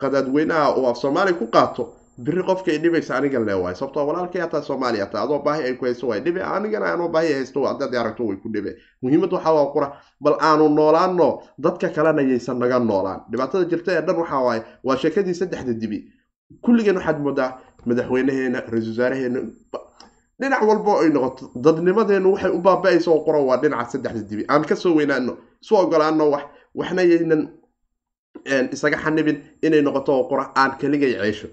qadaadweynaha uu af soomaaliya ku qaato biri qofka i dhibaysa aniga le waay. Sababtoo walaalkay hataa soomaaliya taa adoo baahi ay ku hayso way dhibe anigana aanoo baahi haysto haddaad aragto way ku dhibe. Muhiimadda waxaa waa qura bal aanu noolaano dadka kalena yaysan naga noolaan. Dhibaatada jirta ee dhan waxaa waaye waa sheekadii saddexda dibi. Kulligeen waxaad moodaa madaxweynaheena ra'isul wasaareheena dhinac walbo ay noqoto. Dadnimadeenu waxay u baaba-aysa oo qura waa dhinaca saddexda dibi. Aan ka soo weynaano isu ogolaano wax waxna yaynan isaga xanibin inay noqoto oo qura aan kaligay ceesho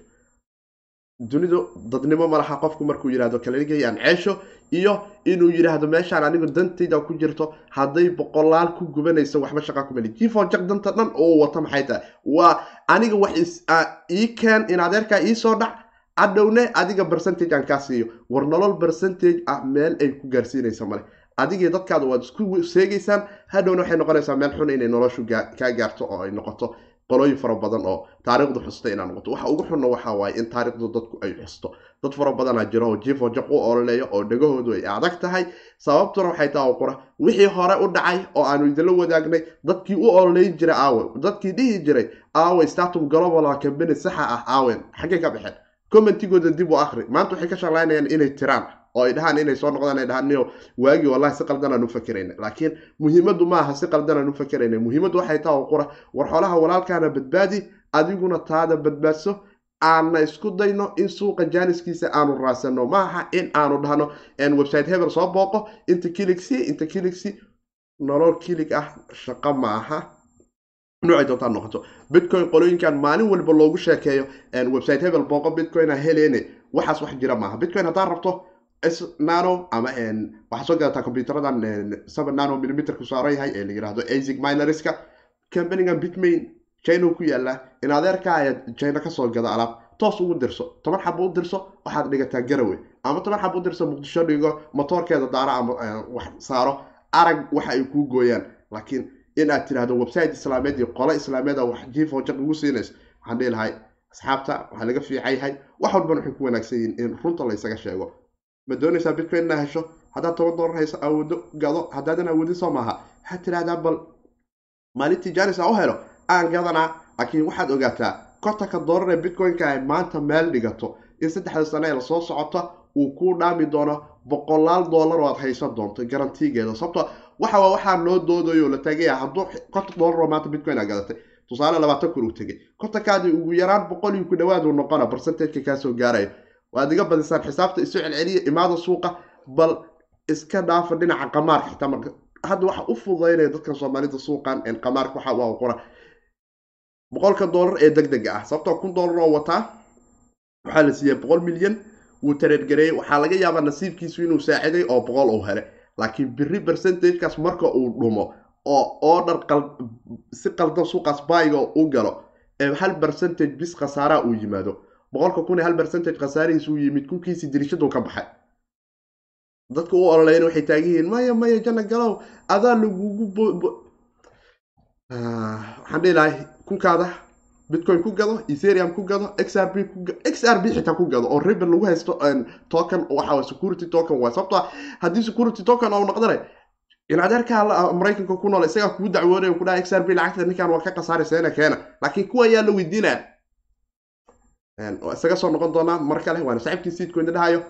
dunidu dadnimo ma laha qofku markuu yidhahdo kaligay aan ceesho iyo inuu yidhaahdo meeshaan anigu dantayda ku jirto hadday boqolaal ku gubanayso waxba shaqa kumali jifo jag danta dhan oo wato maxay tahay? Waa aniga wax ii keen in adeerkaa iisoo dhac adhowne adiga percentage aan kaa siiyo. War nolol percentage ah meel ay ku gaarsiinaysa male adigii dadkaada waad isku seegaysaan hadhowna waxay noqonaysaa meel xun inay noloshu kaa gaarto oo ay noqoto qolooyin fara badan oo taariikhdu xusta inaa noqoto. Waxa ugu xunna waxaa waaye in taariikhdu dadku ay xusto. Dad fara badanaa jiro oo jifo jaq u ololeeyo oo dhegahoodu ay adag tahay. Sababtuna waxay taha qura. Wixii hore u dhacay oo aanu idinla wadaagnay dadkii u ololeyn jiray aawe dadkii dhihi jiray aawe statum global kambani saxa ah aawen xaggay ka baxeen commentigooda dib u akri maanta waxay ka shaqlaynayaan inay tiraan oo ay dhahaan inay soo noqdaan ay dhahaan niyo waagii wallahi si qaldan aan u fakerayna laakiin muhiimaddu ma aha si qaldan aan u fakerayna muhiimaddu waxay taha oo qura war xoolaha walaalkaana badbaadi adiguna taada badbaadso. Aanna isku dayno in suuqa jaaniskiisa aanu raasano. Maaha in aanu dhahno. Website hebel soo booqo inta kilixi inta kilixi nolol kilig ah shaqo ma aha noocay doontaa noqoto. Bitcoin qolooyinkan maalin walba loogu sheekeeyo. Website hebel booqo bitcoin a heleene. Waxaas wax jira maaha. Bitcoin haddaad rabto nano ama waxaa soo gadataa combyuteradan seven nano millimeterku saaran yahay ee la yiraahdo asic minorska companigan bitmain china ku yaalla in adeerka ayaad china ka soo gada alaab toos ugu dirso toban xabo u dirso waxaad dhigataa garawe ama toban xabo u dirso muqdisho dhigo motoorkeeda daara ama wax saaro arag waxa ay kuu gooyaan. Laakiin in aad tirahdo website islaameed iyo qolo islaameeda wax jiif oo jaq ugu siinayso waxaan dhihi lahay asxaabta waxaa laga fiican yahay wax walban waxay ku wanaagsan yihiin in runta la sheego ma doonaysaa bitcoin inaa hesho? Haddaad toban dollar hayso awoodo gado haddaadan awoodin soo maaha. Waxaad tirahdaa bal maalintii janis u helo. Aan gadanaa laakiin waxaad ogaataa kontanka dollar ee bitcoin-ka ay maanta meel dhigato. In saddexda sane ee la soo socota uu kuu dhaami doono boqolaal dollar oo aad haysan doonto garantigeeda sababto waxa waxaa loo doodayo la tagaya hadduu konton dollar oo maanta bitcoin a gadatay. Tusaale labaatan kun uu tegay kontankaadii ugu yaraan boqol iyo ku dhawaad uu noqona percentageka kaasoo gaarayo waad iga badisaan xisaabta isu celceliya imaada suuqa bal iska dhaafa dhinaca qamaarka xitaa marka hadda waxa u fududaynaya dadkan soomaalida suuqan qamaarka waxa waa qora boqolka dollar ee deg dega ah sababtoo kun dollar oo wataa waxaa la siiyey boqol milyan. Wuu tareergareeyey waxaa laga yaabaa nasiibkiisu inuu saaciday oo boqol uu helay. Laakiin biri percentagekaas marka uu dhumo oo order si qaldan suuqaas baayiga u galo hal percentage bis khasaaraa uu yimaado boqolka kun hal percentage khasaarihiis uu yimid kunkiisii dirishadu ka baxay dadka u ololeyn waxay taagan yihiin maya maya jana galow adaa lagugu waxaan dhihi lahay kunkaada bitcoin ku gado ethereum ku gado xrb xrb xitaa ku gado oo ribbon lagu haysto token waxa security token waa sababto haddii security token oo noqdana in adeerkaa maraykanka ku nool isagaa kugu dacwoonaya ku dhaha xrb lacagta ninkan waa ka khasaaraysa keena laakiin kuwa ayaa la weydiinaya isaga soo noqon doonaa mar kale waana saaxiibkii seedcoin dhahayo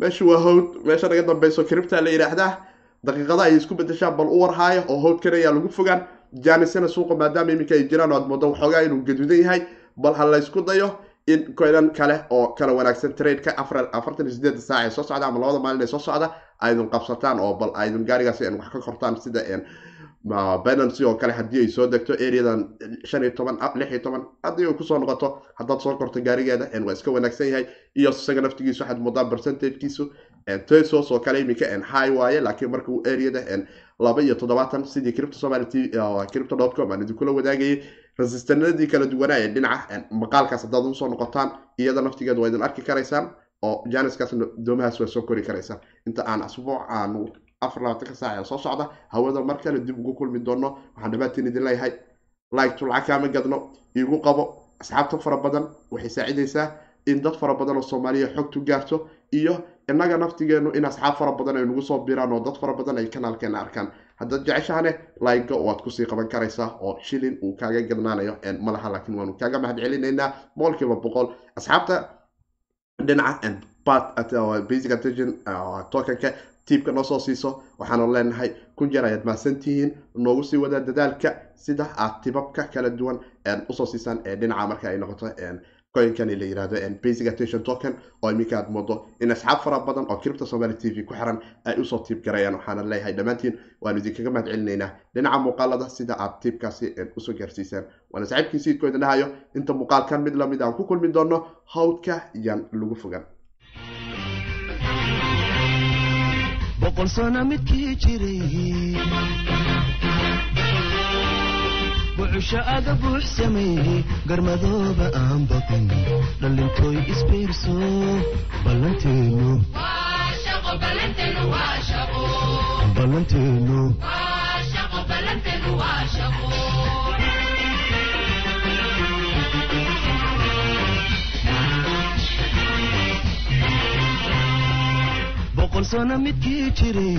meesha waa howd meesha naga dambeyso cripta la yidhaahdaa. Daqiiqada ay isku bedeshaa bal u warhaayo oo howdkan ayaa lagu fogaan. Jaanisana suuqa maadaama iminka ay jiraan oo aad moodo waxoogaa inuu gaduudan yahay bal ha la ysku dayo in koydan kale oo kala wanaagsan tradeka afartan iyo sideeda saac ee soo socda ama labada maalin ee soo socda aydun qabsataan oo bal aydun gaarigaas wax ka kortaan sida binancy oo kale haddii ay soo degto areadan shan iyo toban lix iyo toban haddii ay ku soo noqoto haddaad soo korto gaarigeeda waa iska wanaagsan yahay iyo isaga naftigiisu waxaad moodaa percentagekiisu tesos oo kale iminka high waaye laakiin marka uu areada laba iyo toddobaatan sidii cripto somali t cripto dot com aan idinkula wadaagayay resistanadii kala duwanaa ee dhinaca maqaalkaas haddaad u soo noqotaan iyada naftigeeda waa idin arki karaysaan oo janiskaas doomahaas waa soo kori karaysaan. Inta aan asbuuc aan afar labaatanka saac ee soo socda hawada mar kale dib ugu kulmi doono. Waxaan dhammaantiin idin leeyahay. Like-tu lacag kaama gadno. Iigu qabo asxaabta fara badan waxay saacidaysaa in dad fara badan oo soomaaliya xogtu gaarto iyo innaga naftigeenu in asxaab fara badan ay nagu soo biraan oo dad fara badan ay kanaalkeena arkaan. Haddaad jeceshahane like-ga waad ku sii qaban karaysaa oo shilin uu kaaga gadnaanayo malaha laakiin waanu kaaga mahad celinaynaa boqolkiiba boqol. Asxaabta dhinaca basic attention tokenka tiibka noo soo siiso. Waxaanu leenahay kun jeer ayaad mahadsantihiin. Noogu sii wadaa dadaalka sida aad tibabka kala duwan u soo siisaan dhinaca marka ay noqoto coinkan la yiraahdo basic attention token oo iminka aad moodo in asxaab fara badan oo cripto somali t v ku xiran ay u soo tiib garayaan. Waxaana leeyahay dhammaantiin waanu idinkaga mahad celinaynaa dhinaca muuqaalada sida aad tiibkaasi u soo gaarsiisaan waana saaxiibkii siidkooda dhahayo inta muuqaalkan mid la mid aan ku kulmi doono hawdka yaan lagu fogan boqol sano midkii jiray bucusho aga buux sameeyey garmadooba aan baqin dhallintooy isbiirso ballanteenu ballanteenu sano midkii jiray